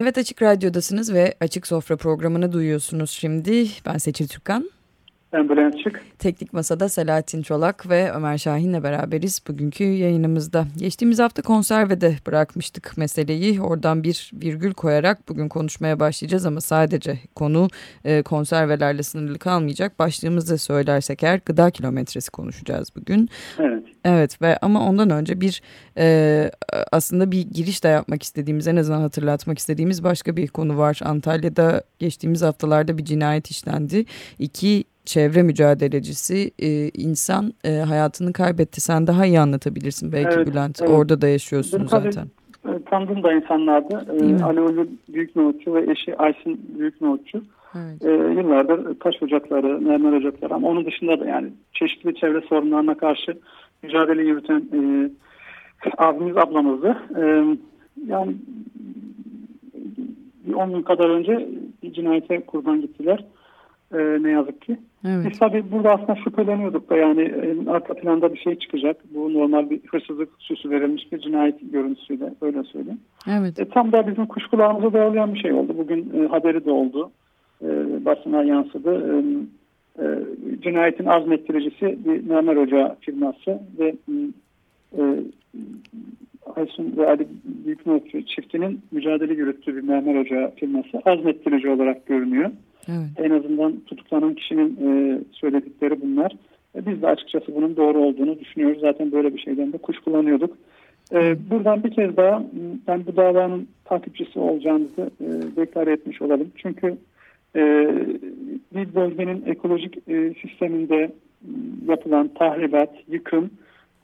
Evet Açık Radyo'dasınız ve Açık Sofra programını duyuyorsunuz şimdi. Ben Seçil Türkan. Ben Bülent Çık. Teknik Masa'da Selahattin Çolak ve Ömer Şahin'le beraberiz bugünkü yayınımızda. Geçtiğimiz hafta konservede bırakmıştık meseleyi. Oradan bir virgül koyarak bugün konuşmaya başlayacağız ama sadece konu e, konservelerle sınırlı kalmayacak. Başlığımızı söylersek eğer gıda kilometresi konuşacağız bugün. Evet. Evet ve ama ondan önce bir e, aslında bir giriş de yapmak istediğimiz en azından hatırlatmak istediğimiz başka bir konu var. Antalya'da geçtiğimiz haftalarda bir cinayet işlendi. İki çevre mücadelecisi e, insan e, hayatını kaybetti. Sen daha iyi anlatabilirsin belki evet, Bülent. Evet. Orada da yaşıyorsun Bu zaten. Tabii, tanıdığım da insanlardı. E, Ali Ulu Büyük Nohutçu ve eşi Aysin Büyük Nohutçu. Evet. E, yıllardır taş ocakları, mermer ocakları ama onun dışında da yani çeşitli çevre sorunlarına karşı mücadele yürüten e, abimiz ablamızdı. E, yani bir 10 gün kadar önce bir cinayete kurban gittiler. E, ne yazık ki. Evet. Biz tabii burada aslında şüpheleniyorduk da yani e, arka planda bir şey çıkacak. Bu normal bir hırsızlık süsü verilmiş bir cinayet görüntüsüyle öyle söyleyeyim. Evet. E, tam da bizim kuşkularımızı doğrulayan bir şey oldu. Bugün e, haberi de oldu. E, basına yansıdı. E, e, cinayetin azmettiricisi bir mermer ocağı firması ve e, Aysun ve Ali Büyükmüftü çiftinin mücadele yürüttüğü bir mermer ocağı firması azmettirici olarak görünüyor. Evet. En azından tutuklanan kişinin e, söyledikleri bunlar. E, biz de açıkçası bunun doğru olduğunu düşünüyoruz. Zaten böyle bir şeyden de kuş kullanıyorduk. E, buradan bir kez daha ben bu davanın takipçisi olacağımızı e, deklare etmiş olalım. Çünkü e, bir bölgenin ekolojik e, sisteminde yapılan tahribat, yıkım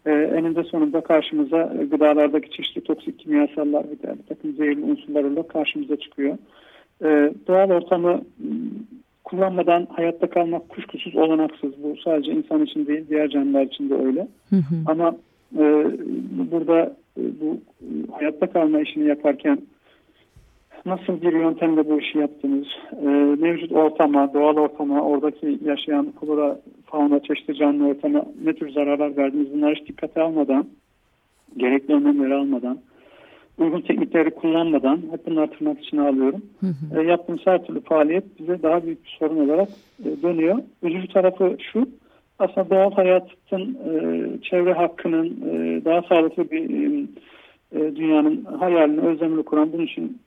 e, eninde sonunda karşımıza e, gıdalardaki çeşitli toksik kimyasallar ve bir takım zehirli unsurlarla karşımıza çıkıyor. E, doğal ortamı kullanmadan hayatta kalmak kuşkusuz olanaksız. Bu sadece insan için değil diğer canlılar için de öyle. Hı hı. Ama e, burada e, bu hayatta kalma işini yaparken nasıl bir yöntemle bu işi yaptınız? E, mevcut ortama, doğal ortama, oradaki yaşayan flora, fauna, çeşitli canlı ortama ne tür zararlar verdiniz? Bunları hiç dikkate almadan, gerekli önlemleri almadan, uygun teknikleri kullanmadan, hep bunları tırnak içine alıyorum. Hı hı. E, yaptığımız her türlü faaliyet bize daha büyük bir sorun olarak e, dönüyor. Üzücü tarafı şu, aslında doğal hayatın, e, çevre hakkının e, daha sağlıklı bir e, dünyanın hayalini, özlemini kuran bunun için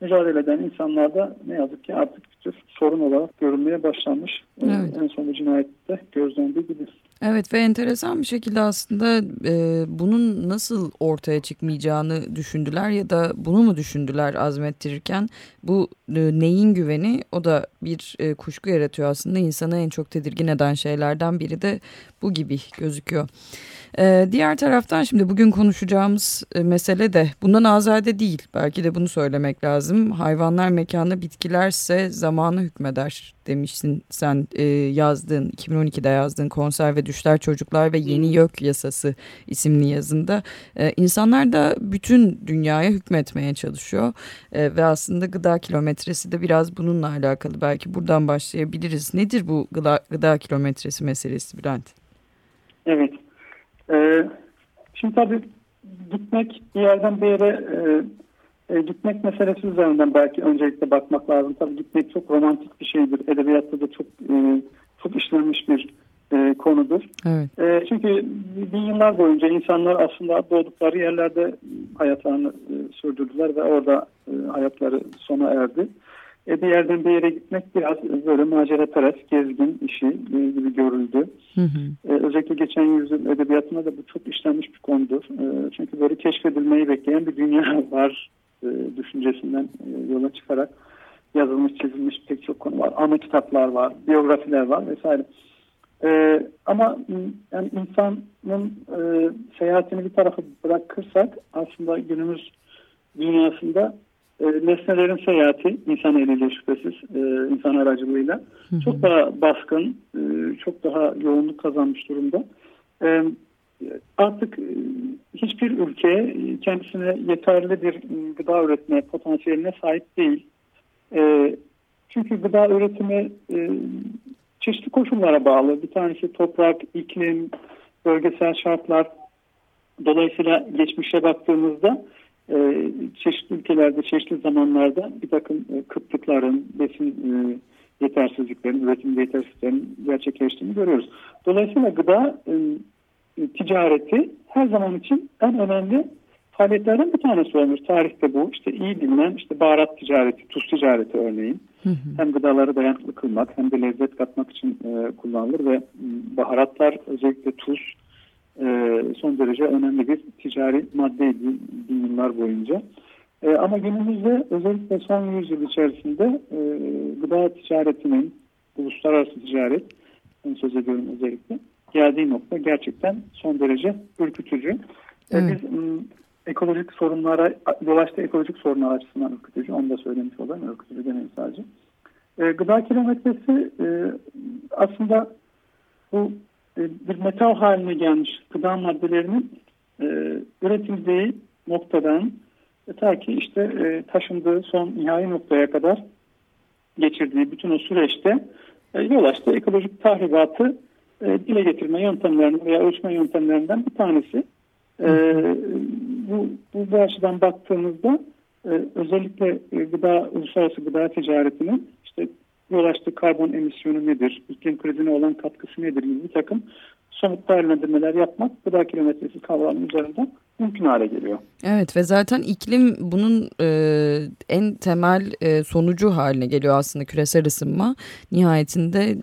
mücadele eden insanlarda ne yazık ki artık bir tür sorun olarak görünmeye başlanmış. Ee, evet. En son cinayette gözlendiği gibi. Evet ve enteresan bir şekilde aslında e, bunun nasıl ortaya çıkmayacağını düşündüler ya da bunu mu düşündüler azmettirirken bu e, neyin güveni o da bir e, kuşku yaratıyor aslında insanı en çok tedirgin eden şeylerden biri de bu gibi gözüküyor. Ee, diğer taraftan şimdi bugün konuşacağımız e, mesele de bundan azade değil. Belki de bunu söylemek lazım. Hayvanlar mekanı bitkilerse zamanı hükmeder demişsin sen e, yazdığın 2012'de yazdığın konser ve düşler çocuklar ve yeni yok yasası isimli yazında. E, insanlar da bütün dünyaya hükmetmeye çalışıyor. E, ve aslında gıda kilometresi de biraz bununla alakalı. Belki buradan başlayabiliriz. Nedir bu gıda, gıda kilometresi meselesi Bülent? Evet. E, şimdi tabii gitmek bir yerden bir yere e, e, gitmek meselesi üzerinden belki öncelikle bakmak lazım. Tabii gitmek çok romantik bir şeydir. Edebiyatta da çok e, çok işlenmiş bir e, konudur. Evet. E, çünkü bin yıllar boyunca insanlar aslında doğdukları yerlerde hayatlarını e, sürdürdüler ve orada e, hayatları sona erdi. E, bir yerden bir yere gitmek biraz böyle macera perest, gezgin işi e, gibi görüldü. Hı hı. E, özellikle geçen yüzyıl edebiyatında da bu çok işlenmiş bir konudur. E, çünkü böyle keşfedilmeyi bekleyen bir dünya var e, düşüncesinden e, yola çıkarak yazılmış, çizilmiş pek çok konu var. Ana kitaplar var, biyografiler var vesaire. E, ama yani insanın e, seyahatini bir tarafa bırakırsak aslında günümüz dünyasında e, nesnelerin seyahati insan eliyle şüphesiz e, insan aracılığıyla hı hı. çok daha baskın, e, çok daha yoğunluk kazanmış durumda. E, artık e, hiçbir ülke kendisine yeterli bir gıda üretme potansiyeline sahip değil. E, çünkü gıda üretimi e, çeşitli koşullara bağlı. Bir tanesi toprak, iklim, bölgesel şartlar. Dolayısıyla geçmişe baktığımızda e, çeşitli ülkelerde, çeşitli zamanlarda bir takım e, kıtlıkların, besin e, yetersizliklerin, üretim yetersizliklerin gerçekleştiğini görüyoruz. Dolayısıyla gıda e, ticareti her zaman için en önemli faaliyetlerden bir tanesi olmuş. Tarihte bu işte iyi bilinen işte baharat ticareti, tuz ticareti örneğin. Hı hı. Hem gıdaları dayanıklı kılmak hem de lezzet katmak için e, kullanılır ve baharatlar özellikle tuz e, son derece önemli bir ticari maddeydi bin yıllar boyunca. E, ama günümüzde özellikle son yüzyıl içerisinde e, gıda ticaretinin, uluslararası ticaret, söz ediyorum özellikle, geldiği nokta gerçekten son derece ürkütücü. Evet. E, biz ekolojik sorunlara, yol açtığı ekolojik sorunlar açısından ürkütücü. Onu da söylemiş olayım. Ürkütücü demeyeyim sadece. E, gıda kilometresi e, aslında bu e, bir metal haline gelmiş gıda maddelerinin e, üretildiği noktadan e, ta ki işte e, taşındığı son nihai noktaya kadar geçirdiği bütün o süreçte e, yol açtığı ekolojik tahribatı e, dile getirme yöntemlerinden veya ölçme yöntemlerinden bir tanesi. E, bu, bu, bu açıdan baktığımızda e, özellikle e, gıda uluslararası gıda ticaretinin işte yol açtığı karbon emisyonu nedir, iklim krizine olan katkısı nedir gibi bir takım somut değerlendirmeler yapmak gıda kilometresi kavramı üzerinden mümkün hale geliyor. Evet ve zaten iklim bunun e, en temel e, sonucu haline geliyor aslında küresel ısınma. Nihayetinde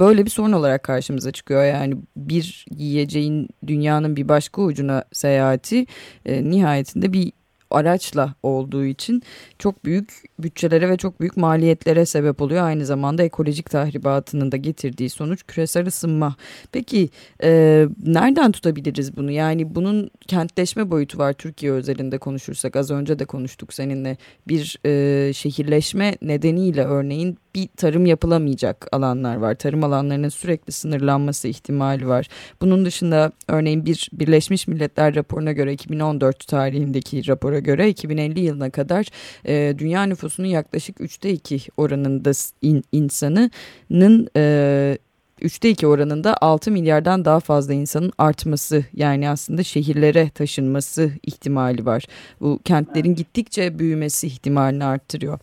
böyle bir sorun olarak karşımıza çıkıyor. Yani bir yiyeceğin dünyanın bir başka ucuna seyahati e, nihayetinde bir araçla olduğu için çok büyük bütçelere ve çok büyük maliyetlere sebep oluyor. Aynı zamanda ekolojik tahribatının da getirdiği sonuç küresel ısınma. Peki e, nereden tutabiliriz bunu? Yani bunun kentleşme boyutu var Türkiye özelinde konuşursak az önce de konuştuk seninle. Bir e, şehirleşme nedeniyle örneğin bir tarım yapılamayacak alanlar var. Tarım alanlarının sürekli sınırlanması ihtimali var. Bunun dışında örneğin bir Birleşmiş Milletler raporuna göre 2014 tarihindeki rapora göre 2050 yılına kadar e, dünya nüfusunun yaklaşık 3'te 2 oranında in, insanının e, üçte iki oranında 6 milyardan daha fazla insanın artması yani aslında şehirlere taşınması ihtimali var. Bu kentlerin gittikçe büyümesi ihtimalini arttırıyor.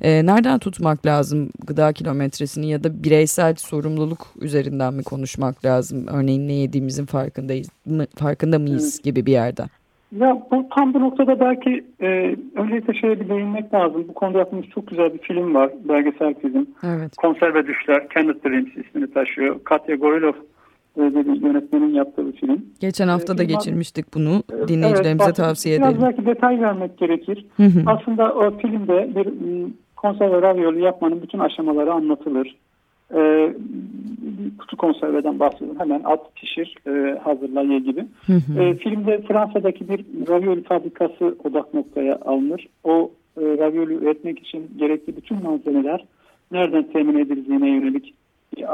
Ee, nereden tutmak lazım gıda kilometresini ya da bireysel sorumluluk üzerinden mi konuşmak lazım? Örneğin ne yediğimizin farkındayız mı, farkında mıyız gibi bir yerden. Ya bu, tam bu noktada belki e, öncelikle şeye bir değinmek lazım. Bu konuda yaptığımız çok güzel bir film var. Belgesel film. Evet. Konserve Düşler. Candid Dreams ismini taşıyor. Katya Gorilov e, yönetmenin yaptığı bir film. Geçen hafta da e, geçirmiştik bunu. Dinleyicilerimize evet, tavsiye edelim. Biraz belki detay vermek gerekir. Aslında o filmde bir konserve ravioli yapmanın bütün aşamaları anlatılır. E, kutu konserveden bahsediyorum. Hemen at, pişir, e, hazırla, ye gibi. Hı hı. E, filmde Fransa'daki bir ravioli fabrikası odak noktaya alınır. O e, ravioli üretmek için gerekli bütün malzemeler nereden temin edildiğine yönelik e,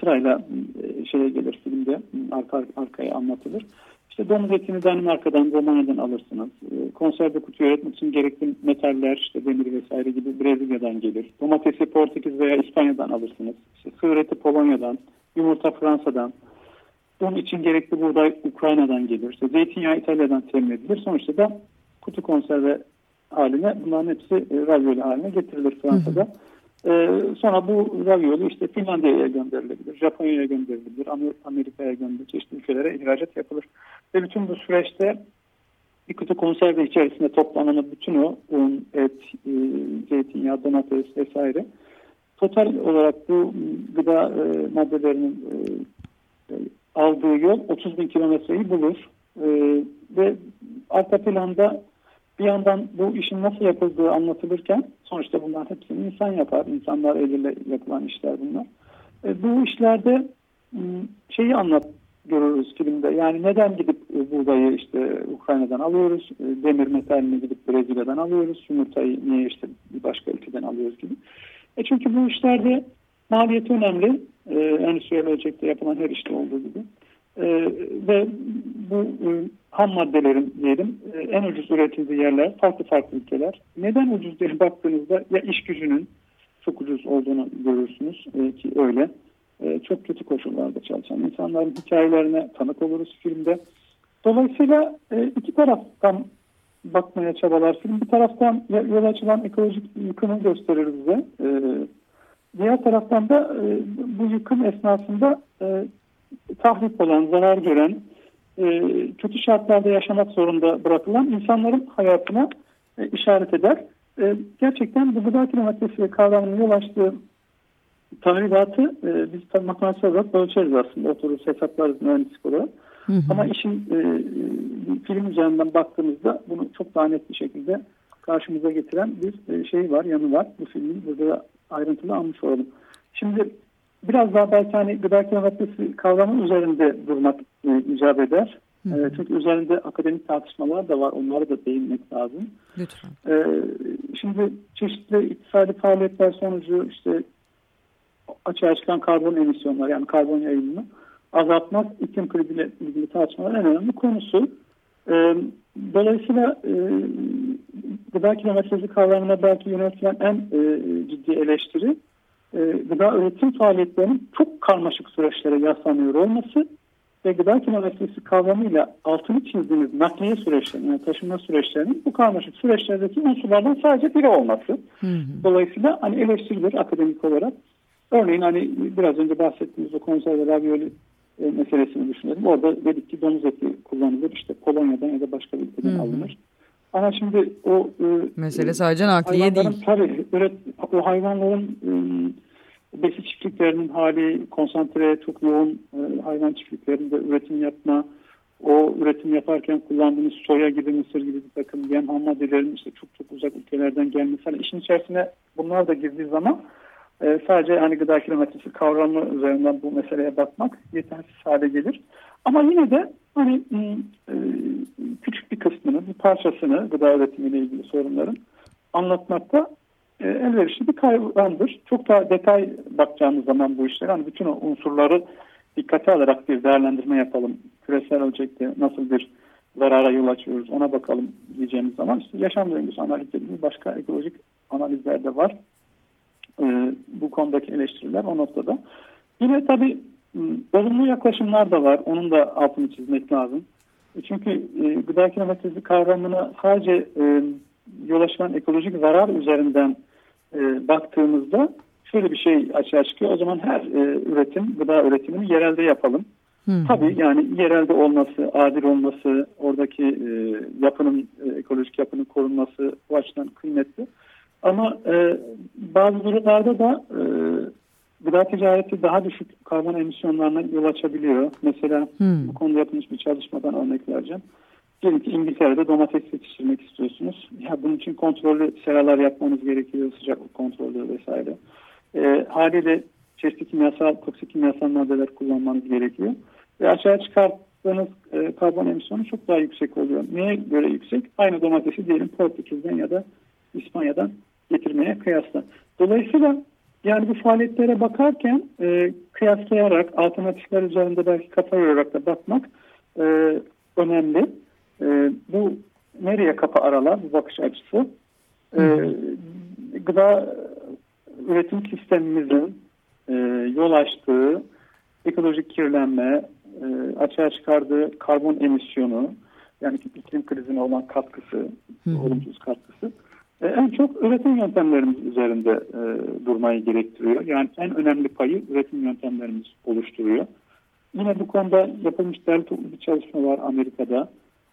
sırayla e, şeye gelir filmde arka arkaya anlatılır. İşte domuz etini Danimarka'dan, Romanya'dan alırsınız. E, konserve kutu üretmek için gerekli metaller, işte demir vesaire gibi Brezilya'dan gelir. Domatesi Portekiz veya İspanya'dan alırsınız. İşte sığır eti Polonya'dan, yumurta Fransa'dan. Bunun için gerekli buğday Ukrayna'dan gelir. İşte zeytinyağı İtalya'dan temin edilir. Sonuçta da kutu konserve haline bunların hepsi e, ravioli haline getirilir Fransa'da. Hı hı. Ee, sonra bu ravioli işte Finlandiya'ya gönderilebilir, Japonya'ya gönderilebilir, Amerika'ya gönderilir, çeşitli ülkelere ihracat yapılır. Ve bütün bu süreçte bir kutu konserve içerisinde toplanan bütün o un, et, e, zeytinyağı, domates vesaire total olarak bu gıda e, maddelerinin e, aldığı yol 30 bin kilometreyi bulur. E, ve arka planda bir yandan bu işin nasıl yapıldığı anlatılırken sonuçta bunlar hepsini insan yapar. İnsanlar eliyle yapılan işler bunlar. E, bu işlerde şeyi anlat görürüz filmde. Yani neden gidip e, buğdayı işte Ukrayna'dan alıyoruz, e, demir metalini gidip Brezilya'dan alıyoruz, yumurtayı niye işte bir başka ülkeden alıyoruz gibi. E çünkü bu işlerde maliyeti önemli. E, endüstriyel ölçekte yapılan her işte olduğu gibi. E, ve bu e, ham maddelerin diyelim e, en ucuz üretildiği yerler farklı farklı ülkeler. Neden ucuz diye baktığınızda ya iş gücünün çok ucuz olduğunu görürsünüz e, ki öyle. E, çok kötü koşullarda çalışan insanların hikayelerine tanık oluruz filmde. Dolayısıyla e, iki taraftan bakmaya çabalarsın. Bir taraftan yol açılan ekolojik yıkımı gösterir bize. E, diğer taraftan da e, bu yıkım esnasında tahrip olan, zarar gören, kötü şartlarda yaşamak zorunda bırakılan insanların hayatına işaret eder. Gerçekten bu gıda kilometresi kavramının yol açtığı tahribatı e, biz tabii matematiksel olarak ölçeriz aslında. Otururuz hesaplarız mühendislik olarak. Hı hı. Ama işin e, film üzerinden baktığımızda bunu çok daha net bir şekilde karşımıza getiren bir e, şey var, yanı var. Bu filmin burada ayrıntılı almış olalım. Şimdi biraz daha belki hani gıda kilometresi kavramı üzerinde durmak e, icap eder. Hı. E, çünkü üzerinde akademik tartışmalar da var. Onlara da değinmek lazım. Lütfen. E, şimdi çeşitli iktisadi faaliyetler sonucu işte açığa çıkan karbon emisyonlar yani karbon yayılımı azaltmak iklim kriziyle ilgili tartışmaların en önemli konusu. E, dolayısıyla e, gıda kilometresi kavramına belki yöneltilen en e, ciddi eleştiri e, gıda üretim faaliyetlerinin çok karmaşık süreçlere yaslanıyor olması ve gıda kilometresi kavramıyla altını çizdiğimiz nakliye süreçlerinin, yani taşınma süreçlerinin bu karmaşık süreçlerdeki unsurlardan sadece biri olması. Hı hı. Dolayısıyla hani eleştirilir akademik olarak. Örneğin hani biraz önce bahsettiğimiz o konserve ravioli e, meselesini düşünelim. Orada dedik ki domuz eti kullanılır. İşte Polonya'dan ya da başka bir ülkeden alınır. Ama şimdi o e, mesele sadece nakliye değil. Tabii üret, o hayvanların e, besi çiftliklerinin hali konsantre çok yoğun e, hayvan çiftliklerinde üretim yapma o üretim yaparken kullandığımız soya gibi mısır gibi bir takım yem ham maddelerin işte çok çok uzak ülkelerden gelmesi hani işin içerisine bunlar da girdiği zaman e, sadece hani gıda kilometresi kavramı üzerinden bu meseleye bakmak yetersiz hale gelir. Ama yine de hani e, küçük bir kısmını, bir parçasını gıda üretimiyle ilgili sorunların anlatmakta e, elverişli bir kavramdır. Çok daha detay bakacağımız zaman bu işlere hani bütün o unsurları dikkate alarak bir değerlendirme yapalım. Küresel ölçekte nasıl bir zarara yol açıyoruz ona bakalım diyeceğimiz zaman işte yaşam döngüsü analizi gibi başka ekolojik analizler de var. E, bu konudaki eleştiriler o noktada. Yine tabii olumlu yaklaşımlar da var. Onun da altını çizmek lazım. E, çünkü e, gıda kilometresi kavramına sadece e, yol açılan ekolojik zarar üzerinden e, baktığımızda şöyle bir şey açığa çıkıyor. O zaman her e, üretim, gıda üretimini yerelde yapalım. Hı. Tabii yani yerelde olması, adil olması, oradaki e, yapının, e, ekolojik yapının korunması bu açıdan kıymetli. Ama e, bazı durumlarda da e, gıda ticareti daha düşük karbon emisyonlarına yol açabiliyor. Mesela hmm. bu konuda yapılmış bir çalışmadan örnek vereceğim. Diyelim ki İngiltere'de domates yetiştirmek istiyorsunuz. Ya bunun için kontrollü seralar yapmanız gerekiyor, sıcaklık kontrolü vesaire. E, haliyle çeşitli kimyasal, toksik kimyasal maddeler kullanmanız gerekiyor. Ve aşağı çıkarttığınız e, karbon emisyonu çok daha yüksek oluyor. Neye göre yüksek? Aynı domatesi diyelim Portekiz'den ya da İspanya'dan getirmeye kıyasla. Dolayısıyla yani bu faaliyetlere bakarken e, kıyaslayarak alternatifler üzerinde belki kafa yorarak da bakmak e, önemli. E, bu nereye kapı aralar bu bakış açısı? E, gıda üretim sistemimizin e, yol açtığı ekolojik kirlenme, e, açığa çıkardığı karbon emisyonu, yani iklim krizine olan katkısı, olumsuz katkısı e, en çok üretim yöntemlerimiz üzerinde e, durmayı gerektiriyor. Yani en önemli payı üretim yöntemlerimiz oluşturuyor. Yine bu konuda yapılmış değerli toplu bir çalışma var Amerika'da.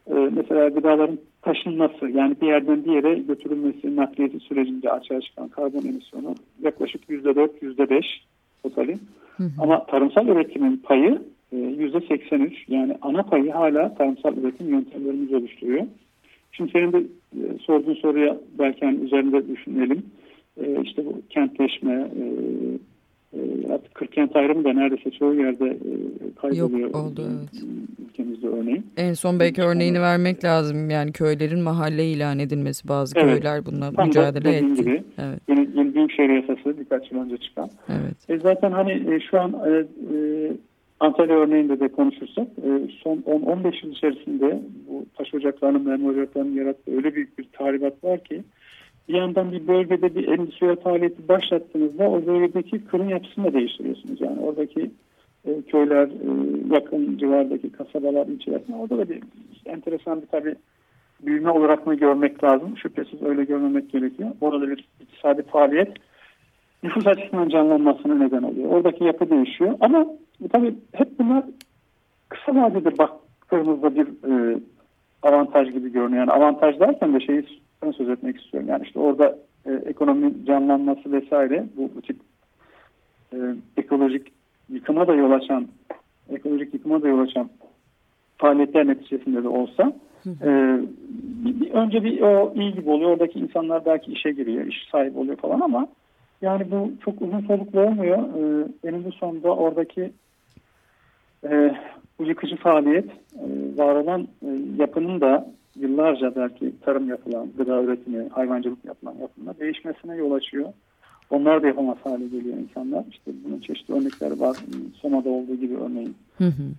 E, mesela gıdaların taşınması yani bir yerden bir yere götürülmesi nakliyesi sürecinde açığa çıkan karbon emisyonu yaklaşık %4, %5 totali. Hı hı. Ama tarımsal üretimin payı %83 yani ana payı hala tarımsal üretim yöntemlerimiz oluşturuyor. Şimdi senin de e, sorduğun soruya belki hani üzerinde düşünelim. E, işte bu kentleşme, e, e, artık 40 kent ayrımı da neredeyse çoğu yerde e, kayboluyor. Yok oldu evet. Ülkemizde örneğin. En son belki örneğini vermek lazım. Yani köylerin mahalle ilan edilmesi bazı evet. köyler bununla Tam mücadele etti. Gibi. Evet. Yeni, yeni Büyükşehir Yasası birkaç yıl önce çıkan. Evet. E zaten hani e, şu an e, e, Antalya örneğinde de konuşursak e, son 10-15 yıl içerisinde bu taş ocaklarının, mermi ocaklarının yarattığı öyle büyük bir tahribat var ki bir yandan bir bölgede bir endüstriyel faaliyeti başlattığınızda o bölgedeki kırın yapısını da değiştiriyorsunuz. Yani oradaki e, köyler, e, yakın civardaki kasabalar, ilçeler orada da bir enteresan bir tabii büyüme olarak mı görmek lazım? Şüphesiz öyle görmemek gerekiyor. Orada bir iktisadi faaliyet nüfus açısından canlanmasına neden oluyor. Oradaki yapı değişiyor. Ama tabii hep bunlar kısa vadede baktığımızda bir e, avantaj gibi görünüyor. Yani avantaj derken de şeyi ben söz etmek istiyorum. Yani işte orada e, ekonominin canlanması vesaire bu, bu tip e, ekolojik yıkıma da yol açan ekolojik yıkıma da yol açan faaliyetler neticesinde de olsa e, bir, önce bir o iyi gibi oluyor. Oradaki insanlar belki işe giriyor, iş sahibi oluyor falan ama yani bu çok uzun soluklu olmuyor. E, eninde sonunda oradaki e, bu yıkıcı faaliyet e, var olan e, yapının da yıllarca belki tarım yapılan, gıda üretimi, hayvancılık yapılan yapımda değişmesine yol açıyor. Onlar da yapamaz hale geliyor insanlar. İşte bunun çeşitli örnekleri var. Soma'da olduğu gibi örneğin.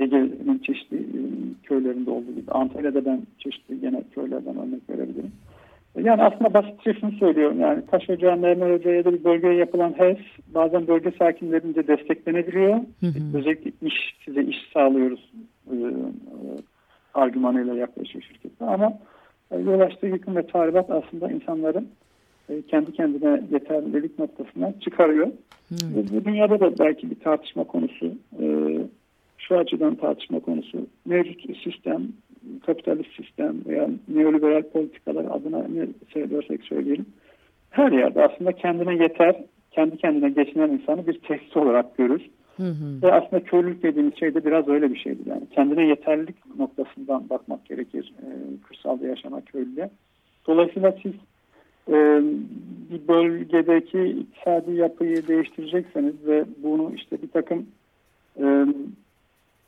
Ege'nin çeşitli e, köylerinde olduğu gibi. Antalya'da ben çeşitli gene köylerden örnek verebilirim. Yani aslında basitçe şunu söylüyorum. Yani Taş Ocağı, Mermer Ocağı ya da bir bölgeye yapılan HES bazen bölge sakinlerince desteklenebiliyor. Hı hı. Özellikle iş, size iş sağlıyoruz e, e, argümanıyla yaklaşıyor şirketler. Ama e, yol açtığı yıkım ve tahribat aslında insanların e, kendi kendine yeterlilik noktasına çıkarıyor. Hmm. Bu, bu dünyada da belki bir tartışma konusu. E, şu açıdan tartışma konusu. Mevcut sistem, kapitalist sistem veya neoliberal politikalar adına ne söylersek söyleyelim. Her yerde aslında kendine yeter, kendi kendine geçinen insanı bir tehdit olarak görür. Hı hı. Ve aslında köylülük dediğimiz şey de biraz öyle bir şeydir. Yani kendine yeterlilik noktasından bakmak gerekir e, kırsalda yaşamak köylüye. Dolayısıyla siz e, bir bölgedeki iktisadi yapıyı değiştirecekseniz ve bunu işte bir takım e,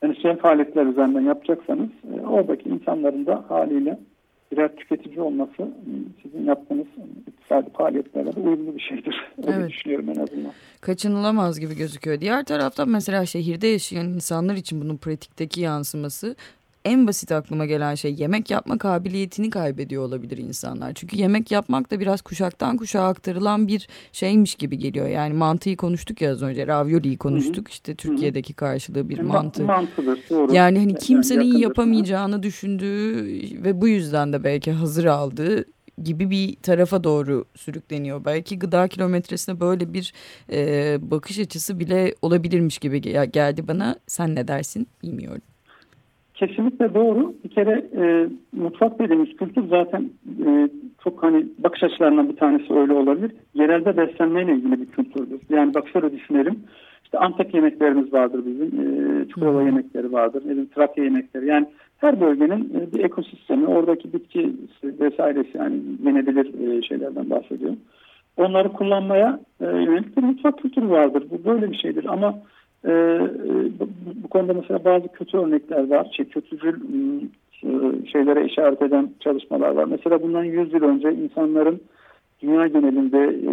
endüstriyel faaliyetler üzerinden yapacaksanız e, oradaki insanların da haliyle birer tüketici olması e, sizin yaptığınız iktisadi faaliyetlerle de uyumlu bir şeydir. Öyle evet. düşünüyorum en azından. Kaçınılamaz gibi gözüküyor. Diğer taraftan mesela şehirde yaşayan insanlar için bunun pratikteki yansıması en basit aklıma gelen şey yemek yapma kabiliyetini kaybediyor olabilir insanlar. Çünkü yemek yapmak da biraz kuşaktan kuşağa aktarılan bir şeymiş gibi geliyor. Yani mantıyı konuştuk ya az önce. Ravioli'yi konuştuk. Hı hı. İşte Türkiye'deki karşılığı bir mantı. Mantıdır doğru. Yani hani kimsenin yani yapamayacağını düşündüğü ve bu yüzden de belki hazır aldığı gibi bir tarafa doğru sürükleniyor. Belki gıda kilometresine böyle bir e, bakış açısı bile olabilirmiş gibi geldi bana. Sen ne dersin bilmiyorum. Kesinlikle doğru. Bir kere e, mutfak dediğimiz kültür zaten e, çok hani bakış açılarından bir tanesi öyle olabilir. Yerelde beslenmeyle ilgili bir kültürdür. Yani bak şöyle düşünelim. İşte Antep yemeklerimiz vardır bizim. E, Çukurova yemekleri vardır. Ne Trakya yemekleri. Yani her bölgenin e, bir ekosistemi, oradaki bitki vesairesi yani yenebilir e, şeylerden bahsediyorum. Onları kullanmaya e, yönelik bir mutfak kültürü vardır. Bu böyle bir şeydir ama e, bu, konuda mesela bazı kötü örnekler var. Şey, kötücül ıı, ıı, şeylere işaret eden çalışmalar var. Mesela bundan 100 yıl önce insanların dünya genelinde e,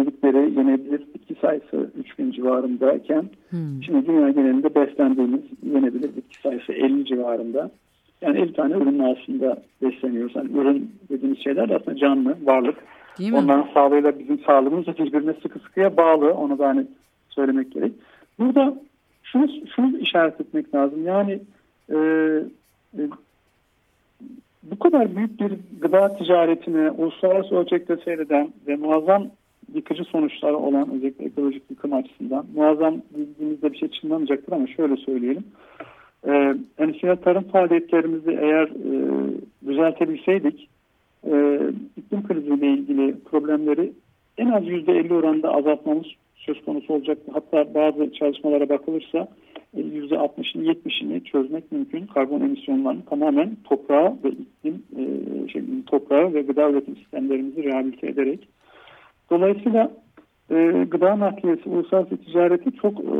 yedikleri yenebilir bitki sayısı 3000 civarındayken hmm. şimdi dünya genelinde beslendiğimiz yenebilir bitki sayısı 50 civarında. Yani 50 tane ürün aslında besleniyoruz. Yani ürün dediğimiz şeyler aslında canlı, varlık. Onların sağlığıyla bizim sağlığımız da birbirine sıkı sıkıya bağlı. Onu da hani söylemek gerek. Burada şunu, şunu işaret etmek lazım. Yani e, e, bu kadar büyük bir gıda ticaretini uluslararası ölçekte seyreden ve muazzam yıkıcı sonuçları olan özellikle ekolojik yıkım açısından muazzam bildiğimizde bir şey çınlamayacaktır ama şöyle söyleyelim. Ee, endüstriyel tarım faaliyetlerimizi eğer e, düzeltebilseydik e, iklim kriziyle ilgili problemleri en az %50 oranında azaltmamız söz konusu olacak. Hatta bazı çalışmalara bakılırsa %60'ını e, %70'ini çözmek mümkün. Karbon emisyonlarını tamamen toprağa ve iklim e, şey, toprağa ve gıda üretim sistemlerimizi rehabilite ederek. Dolayısıyla e, gıda nakliyesi, uluslararası ticareti çok e,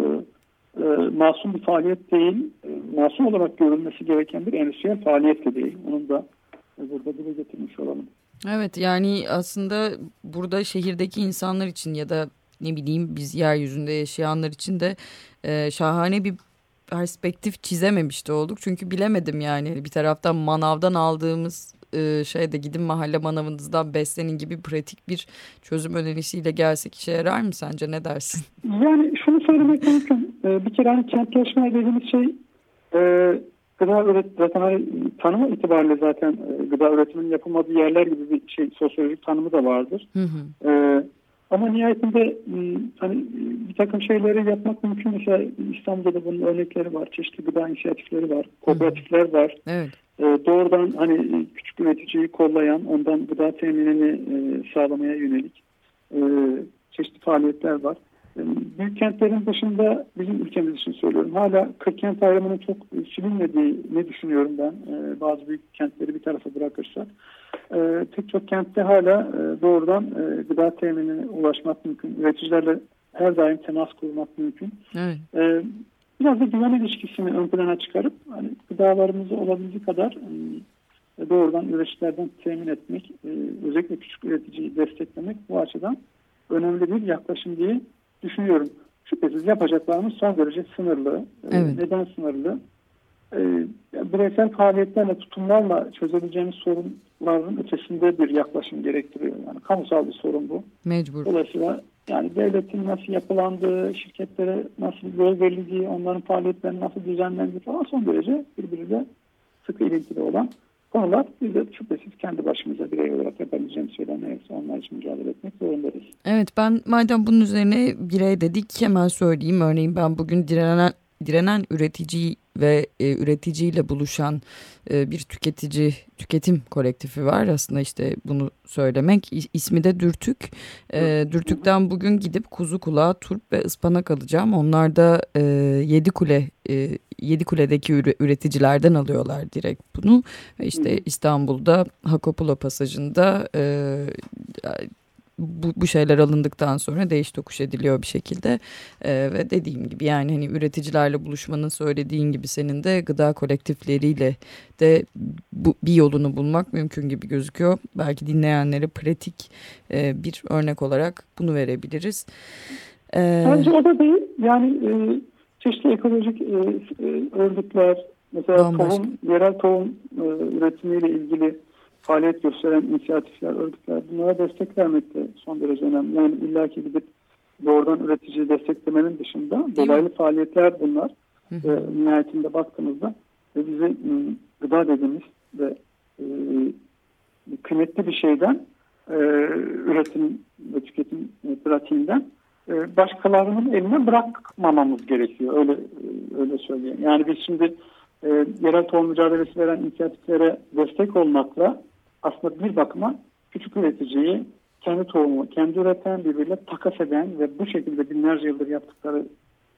e, masum bir faaliyet değil. E, masum olarak görülmesi gereken bir endüstriyel faaliyet de değil. Onun da e, burada dile getirmiş olalım. Evet yani aslında burada şehirdeki insanlar için ya da ne bileyim biz yeryüzünde yaşayanlar için de e, şahane bir perspektif çizememişti olduk. Çünkü bilemedim yani bir taraftan manavdan aldığımız e, şeyde gidin mahalle manavınızdan beslenin gibi pratik bir çözüm önerisiyle gelsek işe yarar mı sence ne dersin? Yani şunu söylemek mümkün. E, bir kere hani kentleşme dediğimiz şey e, gıda üret, zaten hani tanımı itibariyle zaten e, gıda üretiminin yapılmadığı yerler gibi bir şey sosyolojik tanımı da vardır. Hı hı. E, ama nihayetinde hani bir takım şeyleri yapmak mümkün. Mesela İstanbul'da bunun örnekleri var. Çeşitli gıda inisiyatifleri var. Kooperatifler var. Evet. E, doğrudan hani küçük üreticiyi kollayan, ondan gıda teminini e, sağlamaya yönelik e, çeşitli faaliyetler var. Büyük kentlerin dışında bizim ülkemiz için söylüyorum. Hala 40 kent ayrımının çok ne düşünüyorum ben. Bazı büyük kentleri bir tarafa bırakırsak. Pek çok kentte hala doğrudan gıda teminine ulaşmak mümkün. Üreticilerle her daim temas kurmak mümkün. Evet. Biraz da güven ilişkisini ön plana çıkarıp hani gıdalarımızı olabildiği kadar doğrudan üreticilerden temin etmek, özellikle küçük üreticiyi desteklemek bu açıdan önemli bir yaklaşım diye düşünüyorum. Şüphesiz yapacaklarımız son derece sınırlı. Ee, evet. Neden sınırlı? Ee, bireysel faaliyetlerle, tutumlarla çözebileceğimiz sorunların ötesinde bir yaklaşım gerektiriyor. Yani kamusal bir sorun bu. Mecbur. Dolayısıyla yani devletin nasıl yapılandığı, şirketlere nasıl yol verildiği, onların faaliyetlerinin nasıl düzenlendiği falan son derece birbiriyle sıkı ilintili olan konular biz de şüphesiz kendi başımıza birey olarak yapabileceğimiz şeyler neyse onlar için mücadele etmek zorundayız. Evet ben madem bunun üzerine birey dedik hemen söyleyeyim. Örneğin ben bugün direnen direnen üretici ve e, üreticiyle buluşan e, bir tüketici tüketim kolektifi var. Aslında işte bunu söylemek ismi de Dürtük. E, Dürtük'ten bugün gidip kuzu kulağı, turp ve ıspanak alacağım. Onlar da e, Yedi Kule e, Yedi Kule'deki üreticilerden alıyorlar direkt bunu. İşte İstanbul'da Hakopula pasajında e, bu, bu şeyler alındıktan sonra değiş tokuş ediliyor bir şekilde ee, ve dediğim gibi yani hani üreticilerle buluşmanın söylediğin gibi senin de gıda kolektifleriyle de bu, bir yolunu bulmak mümkün gibi gözüküyor. Belki dinleyenlere pratik e, bir örnek olarak bunu verebiliriz. Ee, Bence o da değil yani e, çeşitli ekolojik e, e, örgütler mesela tohum, yerel tohum e, üretimiyle ilgili faaliyet gösteren inisiyatifler, örgütler bunlara destek vermek de son derece önemli. Yani illaki gidip doğrudan üreticiyi desteklemenin dışında dolaylı faaliyetler bunlar. Hı hı. E, nihayetinde baktığımızda ve bize e, gıda dediğimiz ve e, kıymetli bir şeyden e, üretim ve tüketim e, pratiğinden e, başkalarının eline bırakmamamız gerekiyor. Öyle e, öyle söyleyeyim. Yani biz şimdi e, yerel tohum mücadelesi veren inisiyatiflere destek olmakla aslında bir bakıma küçük üreticiyi kendi tohumu, kendi üreten birbiriyle takas eden ve bu şekilde binlerce yıldır yaptıkları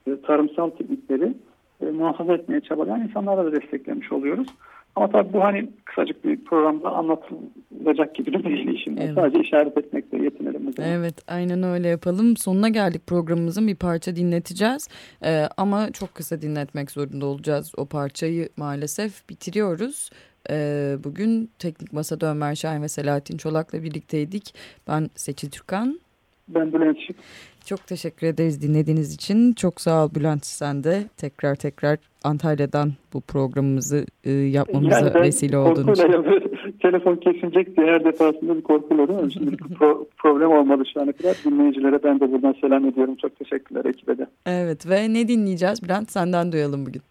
e, tarımsal teknikleri e, muhafaza etmeye çabalayan insanlara da desteklemiş oluyoruz. Ama tabii bu hani kısacık bir programda anlatılacak gibi de değil işin. Evet. Sadece işaret etmekle yetinelim. Evet aynen öyle yapalım. Sonuna geldik programımızın bir parça dinleteceğiz. Ee, ama çok kısa dinletmek zorunda olacağız. O parçayı maalesef bitiriyoruz. Ee, bugün Teknik Masa'da Ömer Şahin ve Selahattin Çolak'la birlikteydik. Ben Seçil Türkan. Ben Bülent Şık. Çok teşekkür ederiz dinlediğiniz için. Çok sağ ol Bülent sen de tekrar tekrar Antalya'dan bu programımızı e, yapmamıza yani vesile olduğun için. telefon kesinecek diye her defasında bir korkuyla değil mi? Şimdi pro, problem olmadı şu ana kadar. Dinleyicilere ben de buradan selam ediyorum. Çok teşekkürler ekibe de. Evet ve ne dinleyeceğiz Bülent senden duyalım bugün.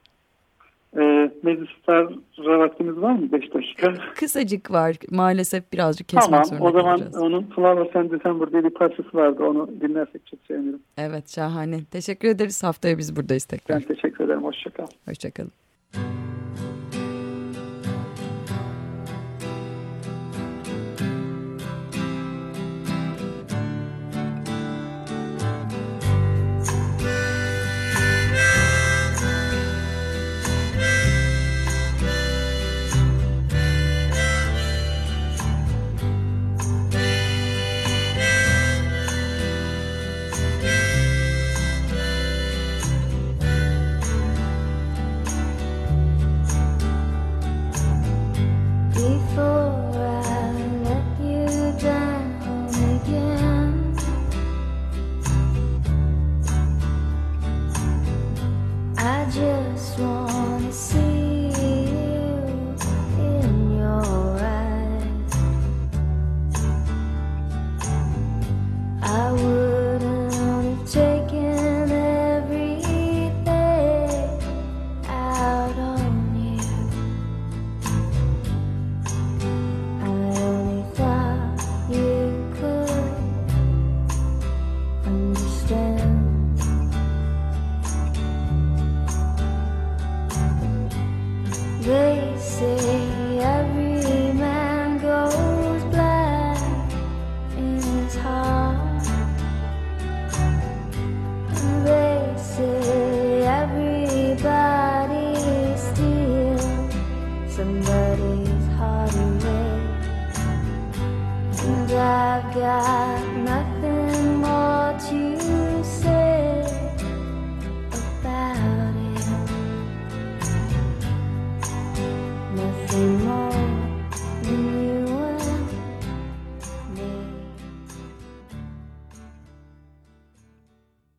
E, meclislerce vaktimiz var mı? 5 dakika. Kısacık var. Maalesef birazcık kesmek tamam, zorunda o zaman kalacağız. onun Flower and December diye bir parçası vardı. Onu dinlersek çok sevinirim. Evet şahane. Teşekkür ederiz. Haftaya biz buradayız tekrar. Ben teşekkür ederim. Hoşçakal. Hoşçakalın.